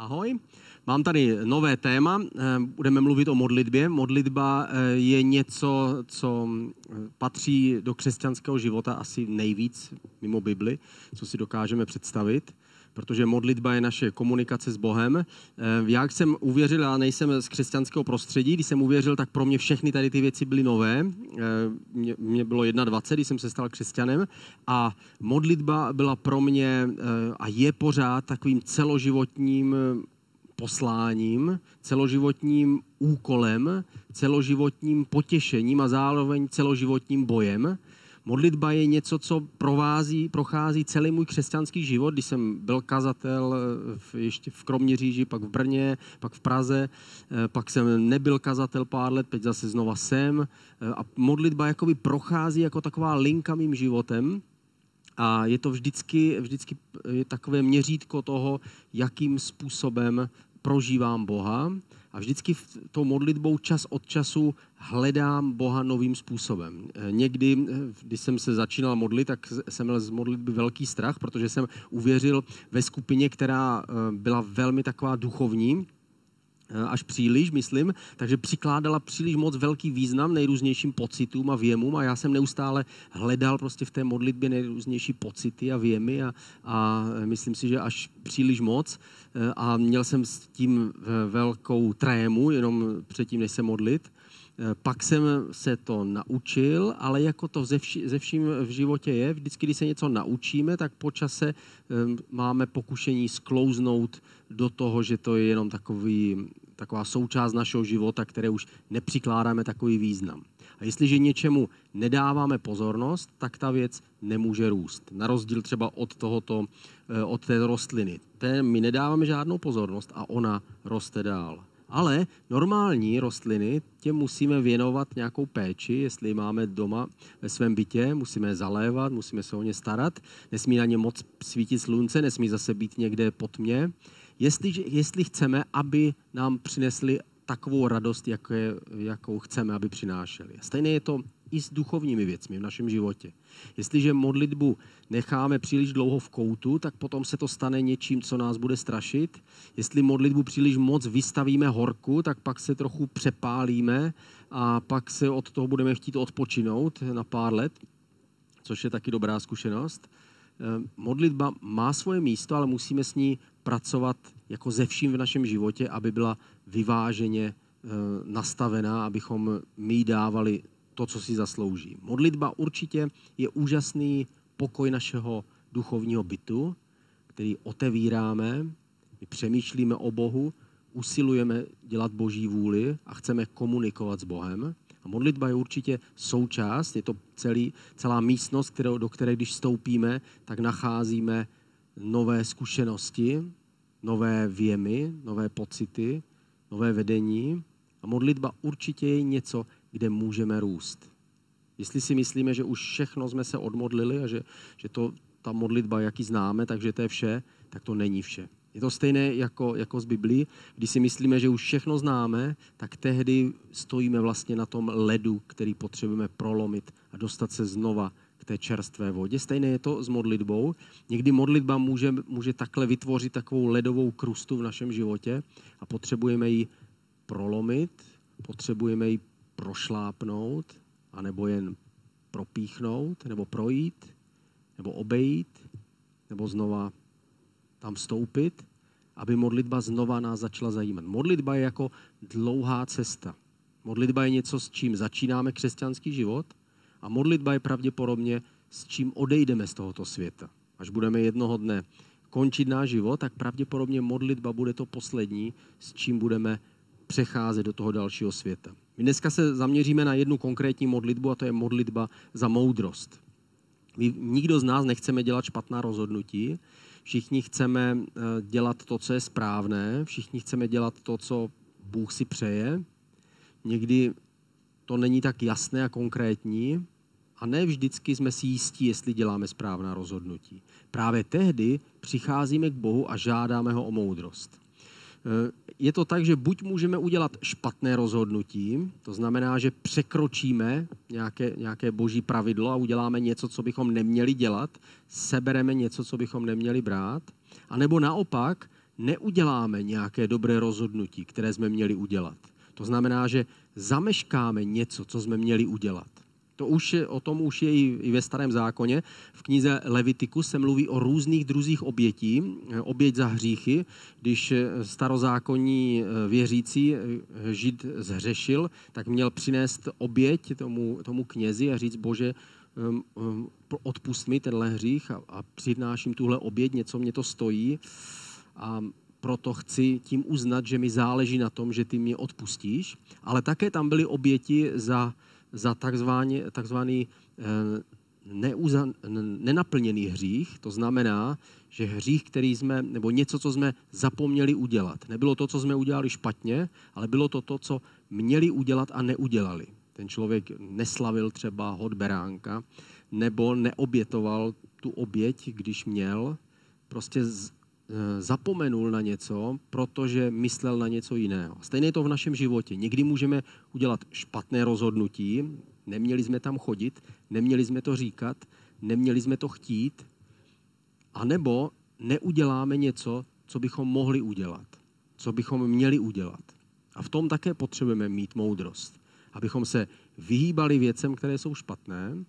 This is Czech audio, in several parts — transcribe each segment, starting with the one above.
Ahoj. Mám tady nové téma, eh, budeme mluvit o modlitbě. Modlitba eh, je něco, co eh, patří do křesťanského života asi nejvíc mimo Bibli, co si dokážeme představit protože modlitba je naše komunikace s Bohem. Já jsem uvěřil, já nejsem z křesťanského prostředí, když jsem uvěřil, tak pro mě všechny tady ty věci byly nové. Mě, mě bylo 21, když jsem se stal křesťanem a modlitba byla pro mě a je pořád takovým celoživotním posláním, celoživotním úkolem, celoživotním potěšením a zároveň celoživotním bojem. Modlitba je něco, co provází, prochází celý můj křesťanský život. Když jsem byl kazatel v, ještě v Kroměříži, pak v Brně, pak v Praze, eh, pak jsem nebyl kazatel pár let, teď zase znova jsem. Eh, a modlitba jakoby prochází jako taková linka mým životem. A je to vždycky, vždycky je takové měřítko toho, jakým způsobem prožívám Boha a vždycky v tou modlitbou čas od času hledám Boha novým způsobem. Eh, někdy, eh, když jsem se začínal modlit, tak jsem měl z modlitby velký strach, protože jsem uvěřil ve skupině, která eh, byla velmi taková duchovní, až příliš, myslím, takže přikládala příliš moc velký význam nejrůznějším pocitům a věmům a já jsem neustále hledal prostě v té modlitbě nejrůznější pocity a věmy a, a myslím si, že až příliš moc eh, a měl jsem s tím eh, velkou trému, jenom předtím, než se modlit. Pak jsem se to naučil, ale jako to ze vším v životě je, vždycky, když se něco naučíme, tak po čase máme pokušení sklouznout do toho, že to je jenom takový taková součást našeho života, které už nepřikládáme takový význam. A jestliže něčemu nedáváme pozornost, tak ta věc nemůže růst. Na rozdíl třeba od, tohoto, eh, od té rostliny. Té my nedáváme žádnou pozornost a ona roste dál. Ale normální rostliny, těm musíme věnovat nějakou péči, jestli máme doma ve svém bytě, musíme je zalévat, musíme se o ně starat, nesmí na ně moc svítit slunce, nesmí zase být někde pod mě jestli, jestli chceme, aby nám přinesli takovou radost, jaké, jakou chceme, aby přinášeli. Stejně je to i s duchovními věcmi v našem životě. Jestliže modlitbu necháme příliš dlouho v koutu, tak potom se to stane něčím, co nás bude strašit. Jestli modlitbu příliš moc vystavíme horku, tak pak se trochu přepálíme a pak se od toho budeme chtít odpočinout na pár let, což je taky dobrá zkušenost. Eh, modlitba má svoje místo, ale musíme s ní pracovat jako ze vším v našem životě, aby byla vyváženě eh, nastavená, abychom my dávali to, co si zaslouží. Modlitba určitě je úžasný pokoj našeho duchovního bytu, který otevíráme, my přemýšlíme o Bohu, usilujeme dělat Boží vůli a chceme komunikovat s Bohem. A modlitba je určitě součást, je to celý, celá místnost, kterou, do které když vstoupíme, tak nacházíme nové zkušenosti, nové věmy, nové pocity, nové vedení. A modlitba určitě je něco, kde můžeme růst. Jestli si myslíme, že už všechno jsme se odmodlili a že, že to, ta modlitba, jaký známe, takže to je vše, tak to není vše. Je to stejné jako, jako z Biblii. Když si myslíme, že už všechno známe, tak tehdy stojíme vlastně na tom ledu, který potřebujeme prolomit a dostat se znova k té čerstvé vodě. Stejné je to s modlitbou. Někdy modlitba může, může takhle vytvořit takovou ledovou krustu v našem životě a potřebujeme ji prolomit, potřebujeme ji prošlápnout, anebo jen propíchnout, nebo projít, nebo obejít, nebo znova tam vstoupit, aby modlitba znova nás začala zajímat. Modlitba je jako dlouhá cesta. Modlitba je něco, s čím začínáme křesťanský život a modlitba je pravděpodobně s čím odejdeme z tohoto světa. Až budeme jednoho dne končit náš život, tak pravděpodobně modlitba bude to poslední, s čím budeme přecházet do toho dalšího světa. My dneska se zaměříme na jednu konkrétní modlitbu a to je modlitba za moudrost. My, nikdo z nás nechceme dělat špatná rozhodnutí, všichni chceme eh, dělat to, co je správné, všichni chceme dělat to, co Bůh si přeje. Někdy to není tak jasné a konkrétní a ne vždycky jsme si jistí, jestli děláme správná rozhodnutí. Právě tehdy přicházíme k Bohu a žádáme ho o moudrost. Eh, je to tak, že buď můžeme udělat špatné rozhodnutí, to znamená, že překročíme nějaké, nějaké boží pravidlo a uděláme něco, co bychom neměli dělat, sebereme něco, co bychom neměli brát, anebo naopak neuděláme nějaké dobré rozhodnutí, které jsme měli udělat. To znamená, že zameškáme něco, co jsme měli udělat. To už je, o tom už je i, i ve starém zákoně. V knize Levitiku se mluví o různých druzích obětí. Oběť za hříchy, když starozákonní eh, věřící eh, žid zhřešil, tak měl přinést oběť tomu, tomu knězi a říct, bože, ehm, ehm, odpust mi tenhle hřích a, a přináším tuhle oběť, něco mě to stojí a proto chci tím uznat, že mi záleží na tom, že ty mě odpustíš. Ale také tam byly oběti za za takzvaný, takzvaný eh, neuza, nenaplněný hřích, to znamená, že hřích, který jsme, nebo něco, co jsme zapomněli udělat. Nebylo to, co jsme udělali špatně, ale bylo to to, co měli udělat a neudělali. Ten člověk neslavil třeba hod beránka, nebo neobětoval tu oběť, když měl, prostě zapomenul na něco, protože myslel na něco jiného. Stejně je to v našem životě. Někdy můžeme udělat špatné rozhodnutí, neměli jsme tam chodit, neměli jsme to říkat, neměli jsme to chtít, anebo neuděláme něco, co bychom mohli udělat, co bychom měli udělat. A v tom také potřebujeme mít moudrost, abychom se vyhýbali věcem, které jsou špatné,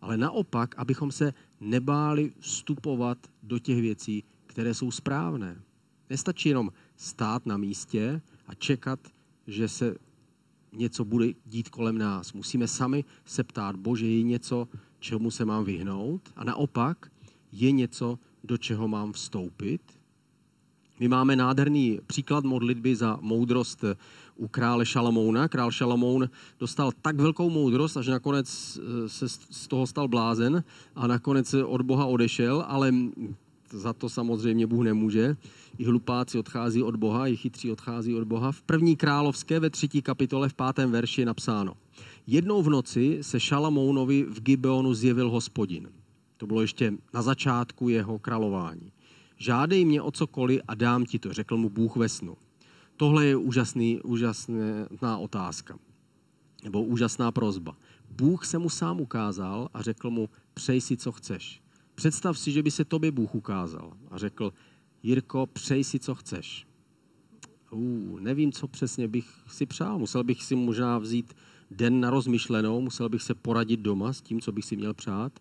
ale naopak, abychom se nebáli vstupovat do těch věcí, které jsou správné. Nestačí jenom stát na místě a čekat, že se něco bude dít kolem nás. Musíme sami se ptát, bože, je něco, čemu se mám vyhnout? A naopak, je něco, do čeho mám vstoupit? My máme nádherný příklad modlitby za moudrost u krále Šalamouna. Král Šalamoun dostal tak velkou moudrost, až nakonec eh, se z toho stal blázen a nakonec od Boha odešel, ale za to samozřejmě Bůh nemůže. I hlupáci odchází od Boha, i chytří odchází od Boha. V první královské ve třetí kapitole v pátém verši je napsáno. Jednou v noci se Šalamounovi v Gibeonu zjevil hospodin. To bylo ještě na začátku jeho králování. Žádej mě o cokoliv a dám ti to, řekl mu Bůh ve snu. Tohle je úžasný, úžasná otázka. Nebo úžasná prozba. Bůh se mu sám ukázal a řekl mu, přej si, co chceš. Představ si, že by se tobě Bůh ukázal a řekl, Jirko, přej si, co chceš. Uh, nevím, co přesně bych si přál. Musel bych si možná vzít den na rozmyšlenou, musel bych se poradit doma s tím, co bych si měl přát.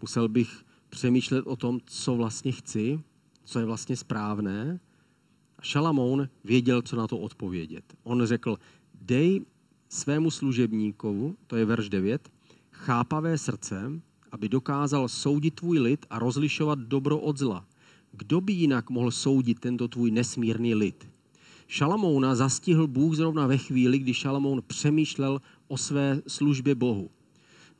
Musel bych přemýšlet o tom, co vlastně chci, co je vlastně správné. A Šalamoun věděl, co na to odpovědět. On řekl, dej svému služebníkovu, to je verš 9, chápavé srdce, aby dokázal soudit tvůj lid a rozlišovat dobro od zla. Kdo by jinak mohl soudit tento tvůj nesmírný lid? Šalamouna zastihl Bůh zrovna ve chvíli, kdy Šalamoun přemýšlel o své službě Bohu.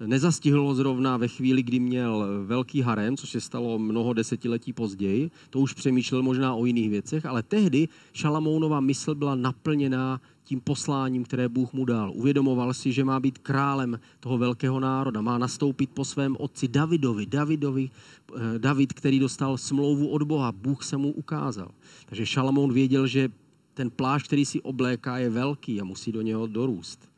Nezastihl ho zrovna ve chvíli, kdy měl velký harem, což se stalo mnoho desetiletí později. To už přemýšlel možná o jiných věcech, ale tehdy Šalamounova mysl byla naplněná tím posláním, které Bůh mu dal. Uvědomoval si, že má být králem toho velkého národa, má nastoupit po svém otci Davidovi. Davidovi eh, David, který dostal smlouvu od Boha, Bůh se mu ukázal. Takže Šalamoun věděl, že ten plášť, který si obléká, je velký a musí do něho dorůst.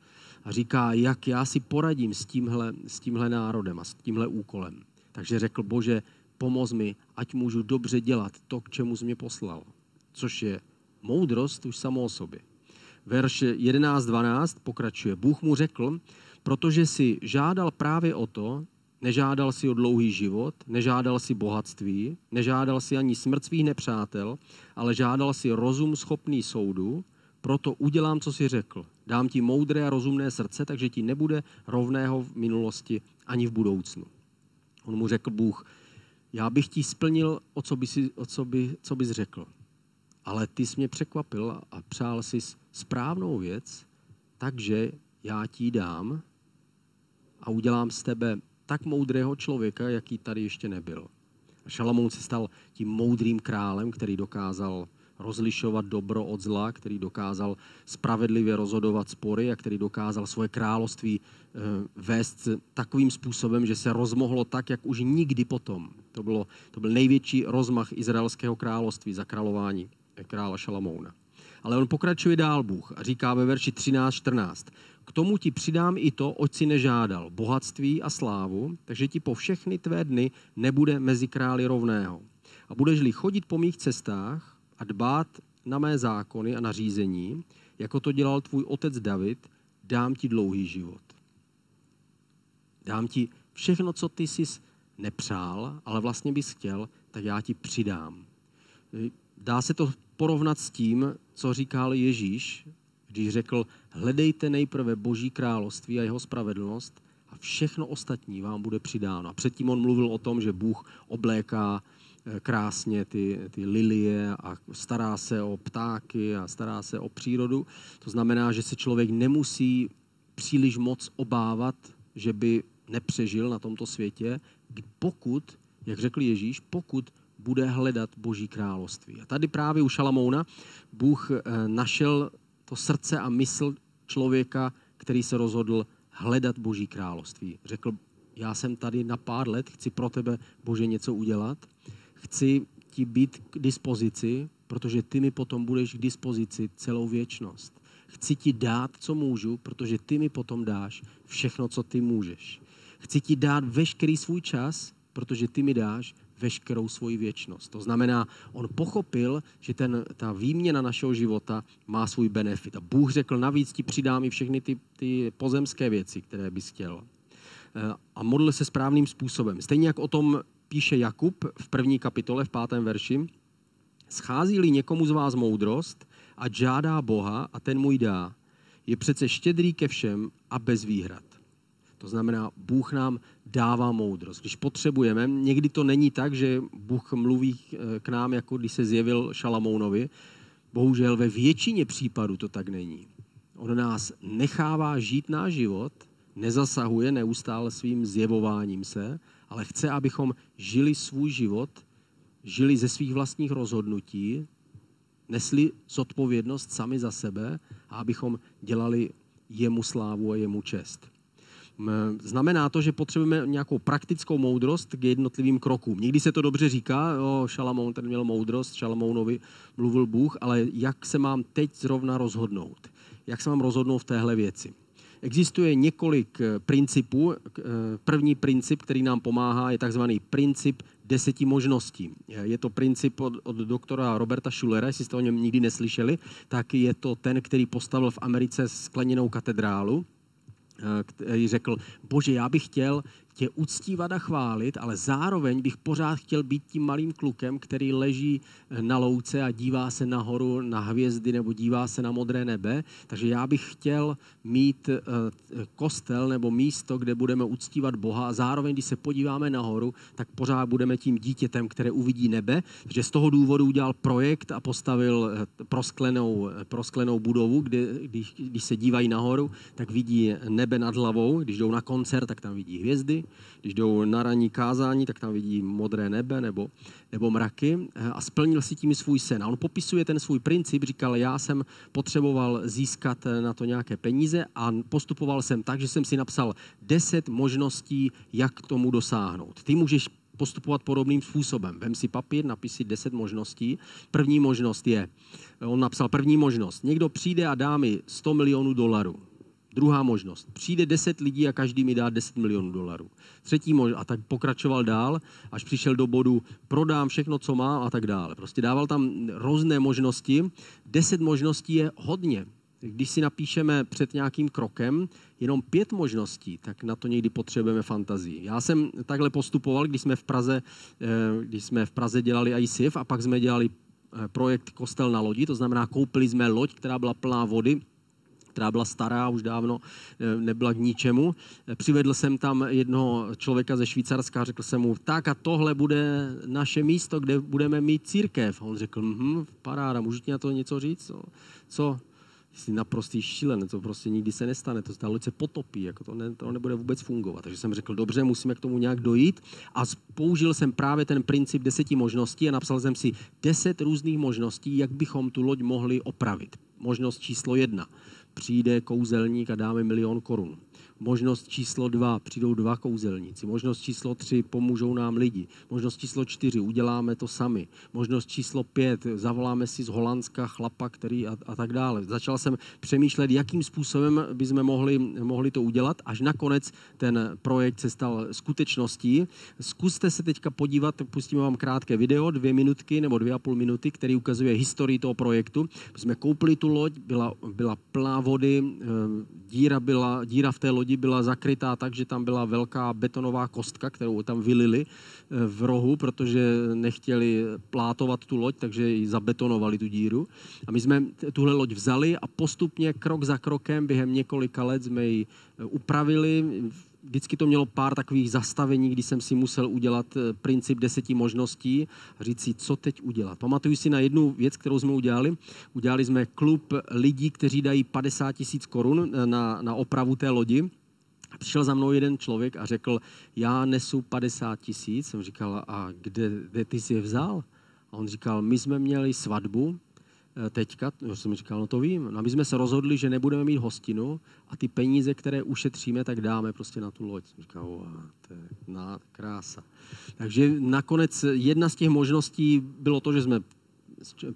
A říká, jak já si poradím s tímhle, s tímhle národem a s tímhle úkolem. Takže řekl, bože, pomoz mi, ať můžu dobře dělat to, k čemu jsi mě poslal. Což je moudrost už samo o sobě verš 11.12 pokračuje. Bůh mu řekl, protože si žádal právě o to, nežádal si o dlouhý život, nežádal si bohatství, nežádal si ani smrt svých nepřátel, ale žádal si rozum schopný soudu, proto udělám, co si řekl. Dám ti moudré a rozumné srdce, takže ti nebude rovného v minulosti ani v budoucnu. On mu řekl Bůh, já bych ti splnil, o co, by si, o co, by, co bys řekl ale ty jsi mě překvapil a přál si správnou věc, takže já ti dám a udělám z tebe tak moudrého člověka, jaký tady ještě nebyl. A Šalamoun se stal tím moudrým králem, který dokázal rozlišovat dobro od zla, který dokázal spravedlivě rozhodovat spory a který dokázal svoje království eh, vést takovým způsobem, že se rozmohlo tak, jak už nikdy potom. To, bylo, to byl největší rozmach izraelského království za králování krála Šalamouna. Ale on pokračuje dál Bůh a říká ve verši 13-14. K tomu ti přidám i to, oč si nežádal, bohatství a slávu, takže ti po všechny tvé dny nebude mezi králi rovného. A budeš-li chodit po mých cestách a dbát na mé zákony a nařízení, jako to dělal tvůj otec David, dám ti dlouhý život. Dám ti všechno, co ty jsi nepřál, ale vlastně bys chtěl, tak já ti přidám. Dá se to porovnat s tím, co říkal Ježíš, když řekl, hledejte nejprve Boží království a jeho spravedlnost a všechno ostatní vám bude přidáno. A předtím on mluvil o tom, že Bůh obléká eh, krásně ty, ty lilie a stará se o ptáky a stará se o přírodu. To znamená, že se člověk nemusí příliš moc obávat, že by nepřežil na tomto světě, pokud, jak řekl Ježíš, pokud bude hledat Boží království. A tady právě u Šalamouna Bůh eh, našel to srdce a mysl člověka, který se rozhodl hledat Boží království. Řekl, já jsem tady na pár let, chci pro tebe, Bože, něco udělat. Chci ti být k dispozici, protože ty mi potom budeš k dispozici celou věčnost. Chci ti dát, co můžu, protože ty mi potom dáš všechno, co ty můžeš. Chci ti dát veškerý svůj čas, protože ty mi dáš veškerou svoji věčnost. To znamená, on pochopil, že ten, ta výměna našeho života má svůj benefit. A Bůh řekl, navíc ti přidám i všechny ty, ty pozemské věci, které bys chtěl. Eh, a modlil se správným způsobem. Stejně jak o tom píše Jakub v první kapitole, v pátém verši, schází-li někomu z vás moudrost a žádá Boha a ten mu ji dá, je přece štědrý ke všem a bez výhrad. To znamená, Bůh nám dává moudrost. Když potřebujeme, někdy to není tak, že Bůh mluví eh, k nám, jako když se zjevil Šalamounovi. Bohužel ve většině případů to tak není. On nás nechává žít náš život, nezasahuje neustále svým zjevováním se, ale chce, abychom žili svůj život, žili ze svých vlastních rozhodnutí, nesli zodpovědnost sami za sebe a abychom dělali jemu slávu a jemu čest. Znamená to, že potřebujeme nějakou praktickou moudrost k jednotlivým krokům. Někdy se to dobře říká, o, Šalamoun ten měl moudrost, Šalamounovi mluvil Bůh, ale jak se mám teď zrovna rozhodnout? Jak se mám rozhodnout v téhle věci? Existuje několik eh, principů. Eh, první princip, který nám pomáhá, je takzvaný princip deseti možností. Je to princip od, od doktora Roberta Schulera, jestli jste o něm nikdy neslyšeli, tak je to ten, který postavil v Americe skleněnou katedrálu Eh, který řekl, bože, já bych chtěl tě uctívat a chválit, ale zároveň bych pořád chtěl být tím malým klukem, který leží eh, na louce a dívá se nahoru na hvězdy nebo dívá se na modré nebe. Takže já bych chtěl mít eh, kostel nebo místo, kde budeme uctívat Boha a zároveň, když se podíváme nahoru, tak pořád budeme tím dítětem, které uvidí nebe. Takže z toho důvodu udělal projekt a postavil prosklenou, prosklenou budovu, kde, když, když se dívají nahoru, tak vidí nebe nad hlavou. Když jdou na koncert, tak tam vidí hvězdy když jdou na ranní kázání, tak tam vidí modré nebe nebo, nebo mraky eh, a splnil si tím svůj sen. A on popisuje ten svůj princip, říkal, já jsem potřeboval získat eh, na to nějaké peníze a postupoval jsem tak, že jsem si napsal deset možností, jak k tomu dosáhnout. Ty můžeš postupovat podobným způsobem. Vem si papír, napíš si deset možností. První možnost je, on napsal první možnost, někdo přijde a dá mi 100 milionů dolarů. Druhá možnost. Přijde 10 lidí a každý mi dá 10 milionů dolarů. Třetí možnost. A tak pokračoval dál, až přišel do bodu, prodám všechno, co má a tak dále. Prostě dával tam různé možnosti. 10 možností je hodně. Když si napíšeme před nějakým krokem jenom pět možností, tak na to někdy potřebujeme fantazii. Já jsem takhle postupoval, když jsme v Praze, eh, když jsme v Praze dělali ICF a pak jsme dělali eh, projekt Kostel na lodi, to znamená koupili jsme loď, která byla plná vody, která byla stará, už dávno eh, nebyla k ničemu. Přivedl jsem tam jednoho člověka ze Švýcarska, řekl jsem mu, tak a tohle bude naše místo, kde budeme mít církev. On řekl, hm, paráda, můžu ti na to něco říct? Co? co? Jsi naprostý šílen, to prostě nikdy se nestane, to ta loď se potopí, jako to, ne, to nebude vůbec fungovat. Takže jsem řekl, dobře, musíme k tomu nějak dojít a použil jsem právě ten princip deseti možností a napsal jsem si deset různých možností, jak bychom tu loď mohli opravit. Možnost číslo jedna přijde kouzelník a dáme milion korun. Možnost číslo dva, přijdou dva kouzelníci. Možnost číslo tři, pomůžou nám lidi. Možnost číslo čtyři, uděláme to sami. Možnost číslo pět, zavoláme si z Holandska chlapa, který a, a tak dále. Začal jsem přemýšlet, jakým způsobem bychom mohli, mohli to udělat, až nakonec ten projekt se stal skutečností. Zkuste se teďka podívat, pustíme vám krátké video, dvě minutky nebo dvě a půl minuty, který ukazuje historii toho projektu. My jsme koupili tu loď, byla, byla plná vody, eh, díra, byla, díra v té lodi byla zakrytá tak, že tam byla velká betonová kostka, kterou tam vylili eh, v rohu, protože nechtěli plátovat tu loď, takže ji zabetonovali tu díru. A my jsme tuhle loď vzali a postupně krok za krokem během několika let jsme ji eh, upravili, vždycky to mělo pár takových zastavení, kdy jsem si musel udělat eh, princip deseti možností a říct si, co teď udělat. Pamatuju si na jednu věc, kterou jsme udělali. Udělali jsme klub lidí, kteří dají 50 tisíc korun eh, na, na opravu té lodi. Přišel za mnou jeden člověk a řekl, já nesu 50 tisíc. Jsem říkal, a kde, kde ty jsi je vzal? A on říkal, my jsme měli svatbu teďka, jo, jsem říkal, no to vím. No a my jsme se rozhodli, že nebudeme mít hostinu a ty peníze, které ušetříme, tak dáme prostě na tu loď. Říkal, to je na, krása. Takže nakonec jedna z těch možností bylo to, že jsme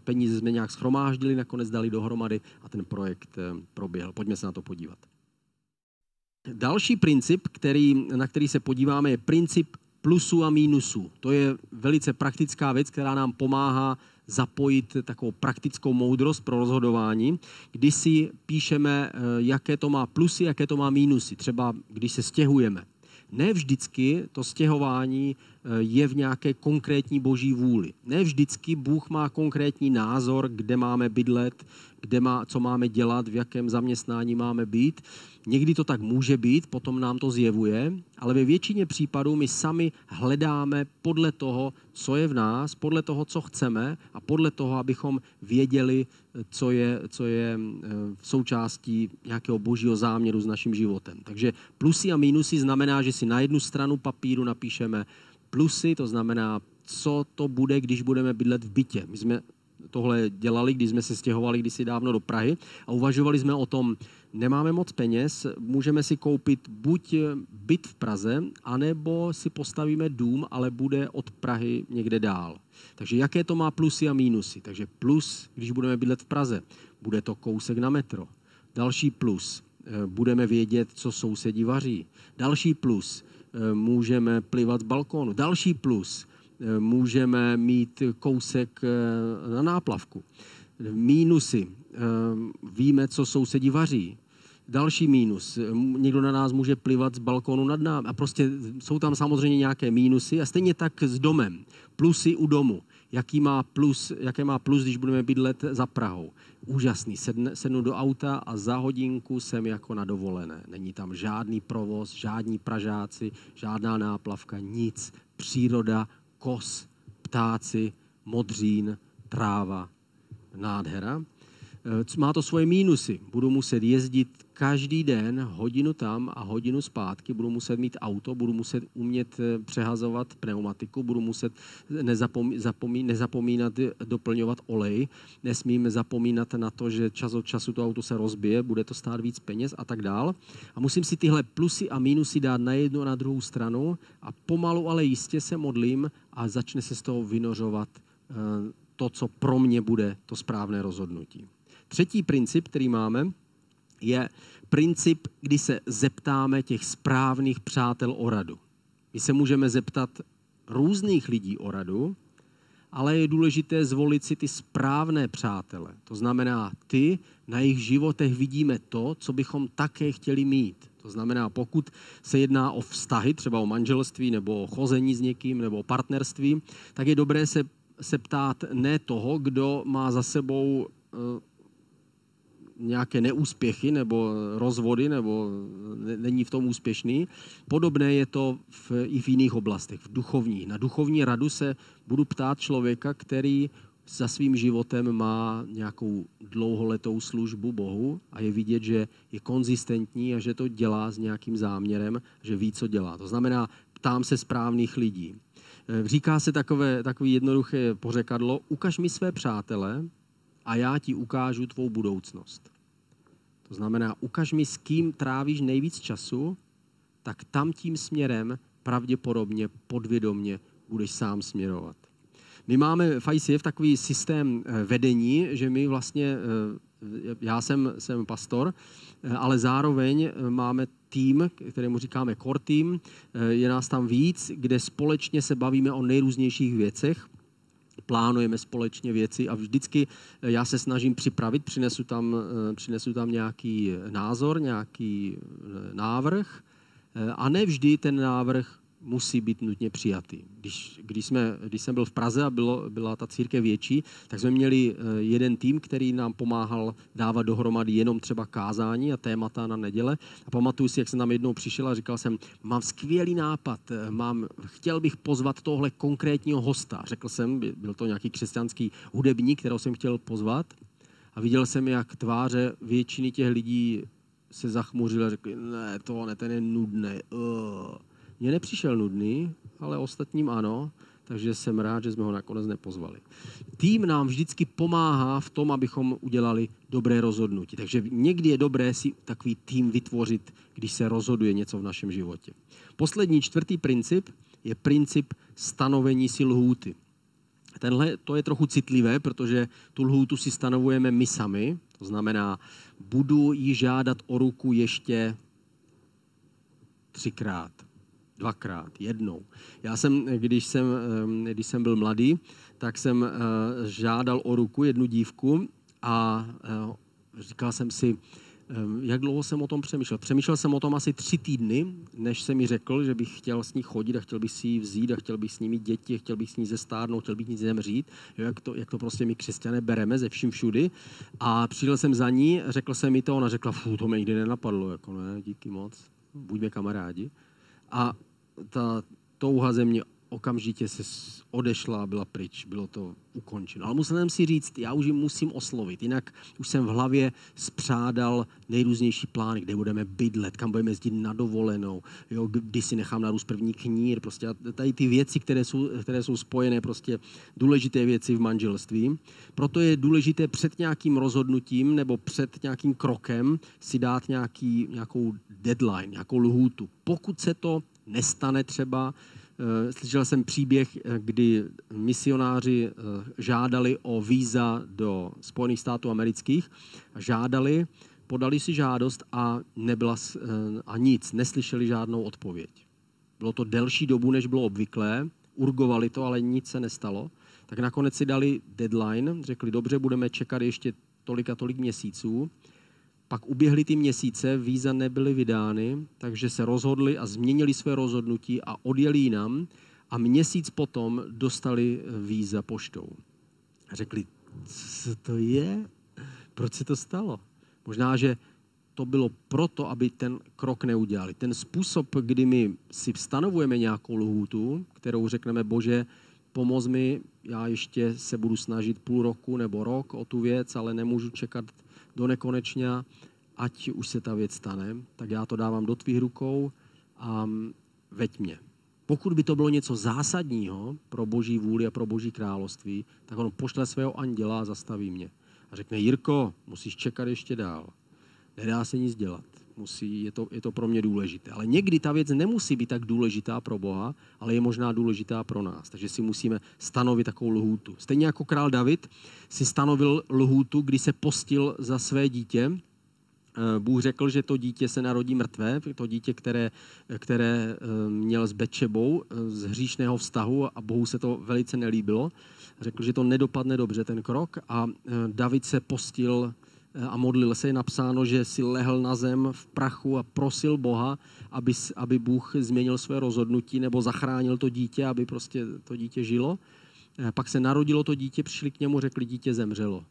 peníze jsme nějak schromáždili, nakonec dali dohromady a ten projekt eh, proběhl. Pojďme se na to podívat. Další princip, který, na který se podíváme, je princip plusů a mínusů. To je velice praktická věc, která nám pomáhá zapojit takovou praktickou moudrost pro rozhodování, kdy si píšeme, eh, jaké to má plusy, jaké to má mínusy. Třeba když se stěhujeme. Ne vždycky to stěhování je v nějaké konkrétní boží vůli. Ne vždycky Bůh má konkrétní názor, kde máme bydlet, kde má, co máme dělat, v jakém zaměstnání máme být. Někdy to tak může být, potom nám to zjevuje, ale ve většině případů my sami hledáme podle toho, co je v nás, podle toho, co chceme a podle toho, abychom věděli, co je, co je eh, v součástí nějakého božího záměru s naším životem. Takže plusy a mínusy znamená, že si na jednu stranu papíru napíšeme plusy, to znamená, co to bude, když budeme bydlet v bytě. My jsme tohle dělali, když jsme se stěhovali kdysi dávno do Prahy a uvažovali jsme o tom, nemáme moc peněz, můžeme si koupit buď byt v Praze, anebo si postavíme dům, ale bude od Prahy někde dál. Takže jaké to má plusy a mínusy? Takže plus, když budeme bydlet v Praze, bude to kousek na metro. Další plus, eh, budeme vědět, co sousedí vaří. Další plus, můžeme plivat z balkónu. Další plus, eh, můžeme mít kousek na náplavku. Mínusy, víme, co sousedí vaří. Další mínus. Někdo na nás může plivat z balkónu nad námi. A prostě jsou tam samozřejmě nějaké mínusy. A stejně tak s domem. Plusy u domu. Jaký má plus, jaké má plus, když budeme bydlet za Prahou. Úžasný. Sedne, sednu do auta a za hodinku jsem jako na dovolené. Není tam žádný provoz, žádní pražáci, žádná náplavka, nic. Příroda, kos, ptáci, modřín, tráva, nádhera. Eh, má to svoje mínusy. Budu muset jezdit každý den hodinu tam a hodinu zpátky, budu muset mít auto, budu muset umět eh, přehazovat pneumatiku, budu muset nezapomí, zapomí, nezapomínat eh, doplňovat olej, nesmím zapomínat na to, že čas od času to auto se rozbije, bude to stát víc peněz a tak dál. A musím si tyhle plusy a mínusy dát na jednu a na druhou stranu a pomalu, ale jistě se modlím a začne se z toho vynořovat to, co pro mě bude to správné rozhodnutí. Třetí princip, který máme, je princip, kdy se zeptáme těch správných přátel o radu. My se můžeme zeptat různých lidí o radu, ale je důležité zvolit si ty správné přátele. To znamená, ty na jejich životech vidíme to, co bychom také chtěli mít. To znamená, pokud se jedná o vztahy, třeba o manželství nebo o chození s někým nebo o partnerství, tak je dobré se, se ptát ne toho, kdo má za sebou eh, nějaké neúspěchy nebo rozvody, nebo není v tom úspěšný. Podobné je to v, i v jiných oblastech, v duchovní. Na duchovní radu se budu ptát člověka, který za svým životem má nějakou dlouholetou službu Bohu a je vidět, že je konzistentní a že to dělá s nějakým záměrem, že ví, co dělá. To znamená, ptám se správných lidí. Říká se takové, takové jednoduché pořekadlo, ukaž mi své přátele a já ti ukážu tvou budoucnost. To znamená, ukaž mi, s kým trávíš nejvíc času tak tam tím směrem pravděpodobně podvědomně budeš sám směrovat. My máme v ICF takový systém eh, vedení, že my vlastně, eh, já jsem, jsem pastor, eh, ale zároveň máme tým, kterému říkáme core team, je nás tam víc, kde společně se bavíme o nejrůznějších věcech plánujeme společně věci a vždycky já se snažím připravit, přinesu tam, přinesu tam nějaký názor, nějaký návrh a ne vždy ten návrh musí být nutně přijatý. Když, když, jsme, když jsem byl v Praze a bylo, byla ta církev větší, tak jsme měli eh, jeden tým, který nám pomáhal dávat dohromady jenom třeba kázání a témata na neděle. A pamatuju si, jak jsem tam jednou přišel a říkal jsem, mám skvělý nápad, eh, mám, chtěl bych pozvat tohle konkrétního hosta. Řekl jsem, byl to nějaký křesťanský hudebník, kterého jsem chtěl pozvat. A viděl jsem, jak tváře většiny těch lidí se zachmuřily a řekli, ne, to ne, ten je nudný. Uh. Mně nepřišel nudný, ale ostatním ano, takže jsem rád, že jsme ho nakonec nepozvali. Tým nám vždycky pomáhá v tom, abychom udělali dobré rozhodnutí. Takže někdy je dobré si takový tým vytvořit, když se rozhoduje něco v našem životě. Poslední čtvrtý princip je princip stanovení si lhůty. Tenhle to je trochu citlivé, protože tu lhůtu si stanovujeme my sami. To znamená, budu ji žádat o ruku ještě třikrát dvakrát, jednou. Já jsem, když jsem, když jsem byl mladý, tak jsem eh, žádal o ruku jednu dívku a eh, říkal jsem si, jak dlouho jsem o tom přemýšlel? Přemýšlel jsem o tom asi tři týdny, než jsem mi řekl, že bych chtěl s ní chodit a chtěl bych si ji vzít a chtěl bych s ní mít děti, chtěl bych s ní zestárnout, chtěl bych ní zemřít, jak to, jak to prostě my křesťané bereme ze vším všudy. A přišel jsem za ní, řekl jsem mi to, ona řekla, fů, to mě nikdy nenapadlo, jako ne, díky moc, buďme kamarádi. A ta touha ze mě okamžitě se odešla, byla pryč, bylo to ukončeno. Ale musel jsem si říct, já už ji musím oslovit, jinak už jsem v hlavě spřádal nejrůznější plány, kde budeme bydlet, kam budeme jezdit na dovolenou, jo, kdy si nechám narůst první knír, prostě tady ty věci, které jsou, které jsou spojené, prostě důležité věci v manželství. Proto je důležité před nějakým rozhodnutím nebo před nějakým krokem si dát nějaký, nějakou deadline, nějakou lhůtu. Pokud se to nestane třeba. Eh, slyšel jsem příběh, eh, kdy misionáři eh, žádali o víza do Spojených států amerických. Žádali, podali si žádost a nebyla a nic, neslyšeli žádnou odpověď. Bylo to delší dobu, než bylo obvyklé, urgovali to, ale nic se nestalo. Tak nakonec si dali deadline, řekli, dobře, budeme čekat ještě tolik a tolik měsíců. Pak uběhly ty měsíce, víza nebyly vydány, takže se rozhodli a změnili své rozhodnutí a odjeli jinam a měsíc potom dostali víza poštou. A řekli, co to je? Proč se to stalo? Možná, že to bylo proto, aby ten krok neudělali. Ten způsob, kdy my si stanovujeme nějakou lhůtu, kterou řekneme, bože, pomoz mi, já ještě se budu snažit půl roku nebo rok o tu věc, ale nemůžu čekat do nekonečna, ať už se ta věc stane, tak já to dávám do tvých rukou a veď mě. Pokud by to bylo něco zásadního pro boží vůli a pro boží království, tak on pošle svého anděla a zastaví mě. A řekne, Jirko, musíš čekat ještě dál. Nedá se nic dělat. Musí, je, to, je to pro mě důležité. Ale někdy ta věc nemusí být tak důležitá pro Boha, ale je možná důležitá pro nás. Takže si musíme stanovit takovou lhůtu. Stejně jako král David si stanovil lhůtu, kdy se postil za své dítě. Eh, Bůh řekl, že to dítě se narodí mrtvé, to dítě, které, které eh, měl s Bečebou eh, z hříšného vztahu a Bohu se to velice nelíbilo. Řekl, že to nedopadne dobře ten krok a David se postil a modlil se, je napsáno, že si lehl na zem v prachu a prosil Boha, aby, aby Bůh změnil své rozhodnutí nebo zachránil to dítě, aby prostě to dítě žilo. Eh, pak se narodilo to dítě, přišli k němu, řekli, dítě zemřelo.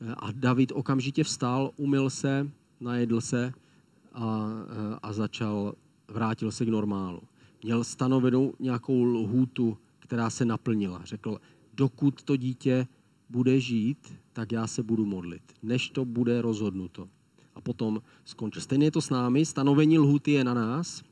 Eh, a David okamžitě vstal, umyl se, najedl se a, eh, a začal, vrátil se k normálu. Měl stanovenou nějakou lhůtu, která se naplnila. Řekl, dokud to dítě bude žít, tak já se budu modlit, než to bude rozhodnuto. A potom skončí. Stejně je to s námi, stanovení lhuty je na nás.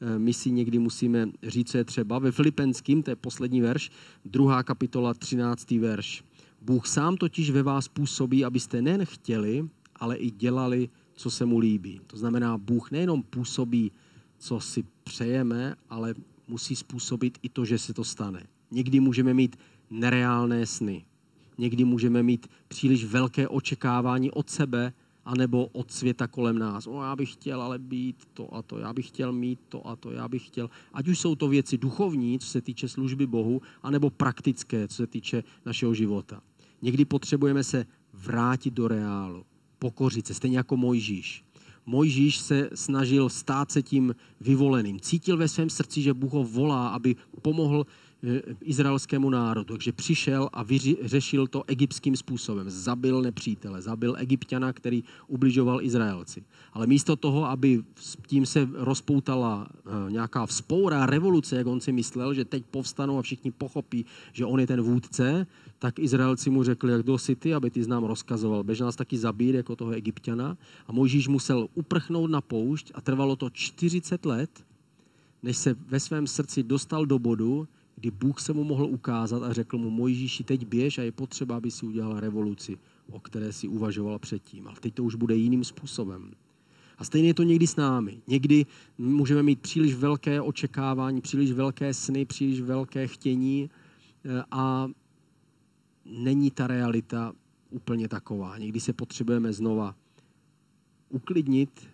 Eh, my si někdy musíme říct, co je třeba. Ve Filipenským, to je poslední verš, druhá kapitola, 13. verš. Bůh sám totiž ve vás působí, abyste nejen chtěli, ale i dělali, co se mu líbí. To znamená, Bůh nejenom působí co si přejeme, ale musí způsobit i to, že se to stane. Někdy můžeme mít nereálné sny. Někdy můžeme mít příliš velké očekávání od sebe anebo od světa kolem nás. O, já bych chtěl ale být to a to, já bych chtěl mít to a to, já bych chtěl. Ať už jsou to věci duchovní, co se týče služby Bohu, anebo praktické, co se týče našeho života. Někdy potřebujeme se vrátit do reálu, pokořit se, stejně jako Mojžíš. Mojžíš se snažil stát se tím vyvoleným. Cítil ve svém srdci, že Bůh ho volá, aby pomohl izraelskému národu. Takže přišel a vyřešil to egyptským způsobem. Zabil nepřítele, zabil egyptiana, který ubližoval Izraelci. Ale místo toho, aby tím se rozpoutala eh, nějaká vzpoura, revoluce, jak on si myslel, že teď povstanou a všichni pochopí, že on je ten vůdce, tak Izraelci mu řekli, jak si ty, aby ty znám rozkazoval. Bež nás taky zabít jako toho egyptiana. A Mojžíš musel uprchnout na poušť a trvalo to 40 let, než se ve svém srdci dostal do bodu, kdy Bůh se mu mohl ukázat a řekl mu, Mojžíši, teď běž a je potřeba, aby si udělal revoluci, o které si uvažoval předtím. Ale teď to už bude jiným způsobem. A stejně je to někdy s námi. Někdy můžeme mít příliš velké očekávání, příliš velké sny, příliš velké chtění eh, a není ta realita úplně taková. Někdy se potřebujeme znova uklidnit,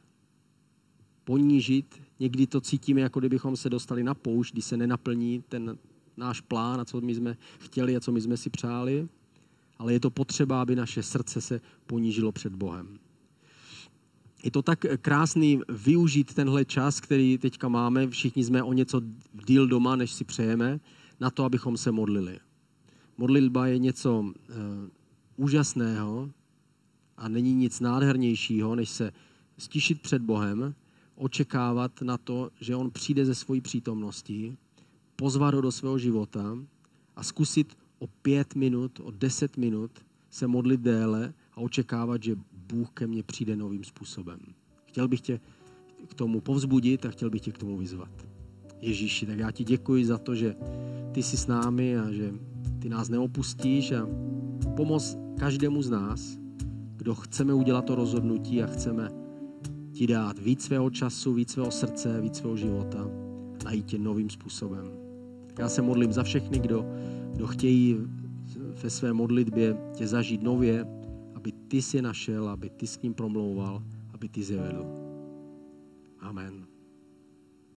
ponížit. Někdy to cítíme, jako kdybychom se dostali na poušť, kdy se nenaplní ten náš plán a co my jsme chtěli a co my jsme si přáli, ale je to potřeba, aby naše srdce se ponížilo před Bohem. Je to tak krásný využít tenhle čas, který teďka máme. Všichni jsme o něco díl doma, než si přejeme, na to, abychom se modlili. Modlitba je něco uh, úžasného a není nic nádhernějšího, než se stišit před Bohem, očekávat na to, že On přijde ze svojí přítomností pozvat ho do svého života a zkusit o pět minut, o deset minut se modlit déle a očekávat, že Bůh ke mně přijde novým způsobem. Chtěl bych tě k tomu povzbudit a chtěl bych tě k tomu vyzvat. Ježíši, tak já ti děkuji za to, že ty jsi s námi a že ty nás neopustíš a pomoz každému z nás, kdo chceme udělat to rozhodnutí a chceme ti dát víc svého času, víc svého srdce, víc svého života, najít tě novým způsobem. Já se modlím za všechny, kdo, kdo chtějí ve své modlitbě tě zažít nově, aby ty si našel, aby ty s ním promlouval, aby ty zjevedl. Amen.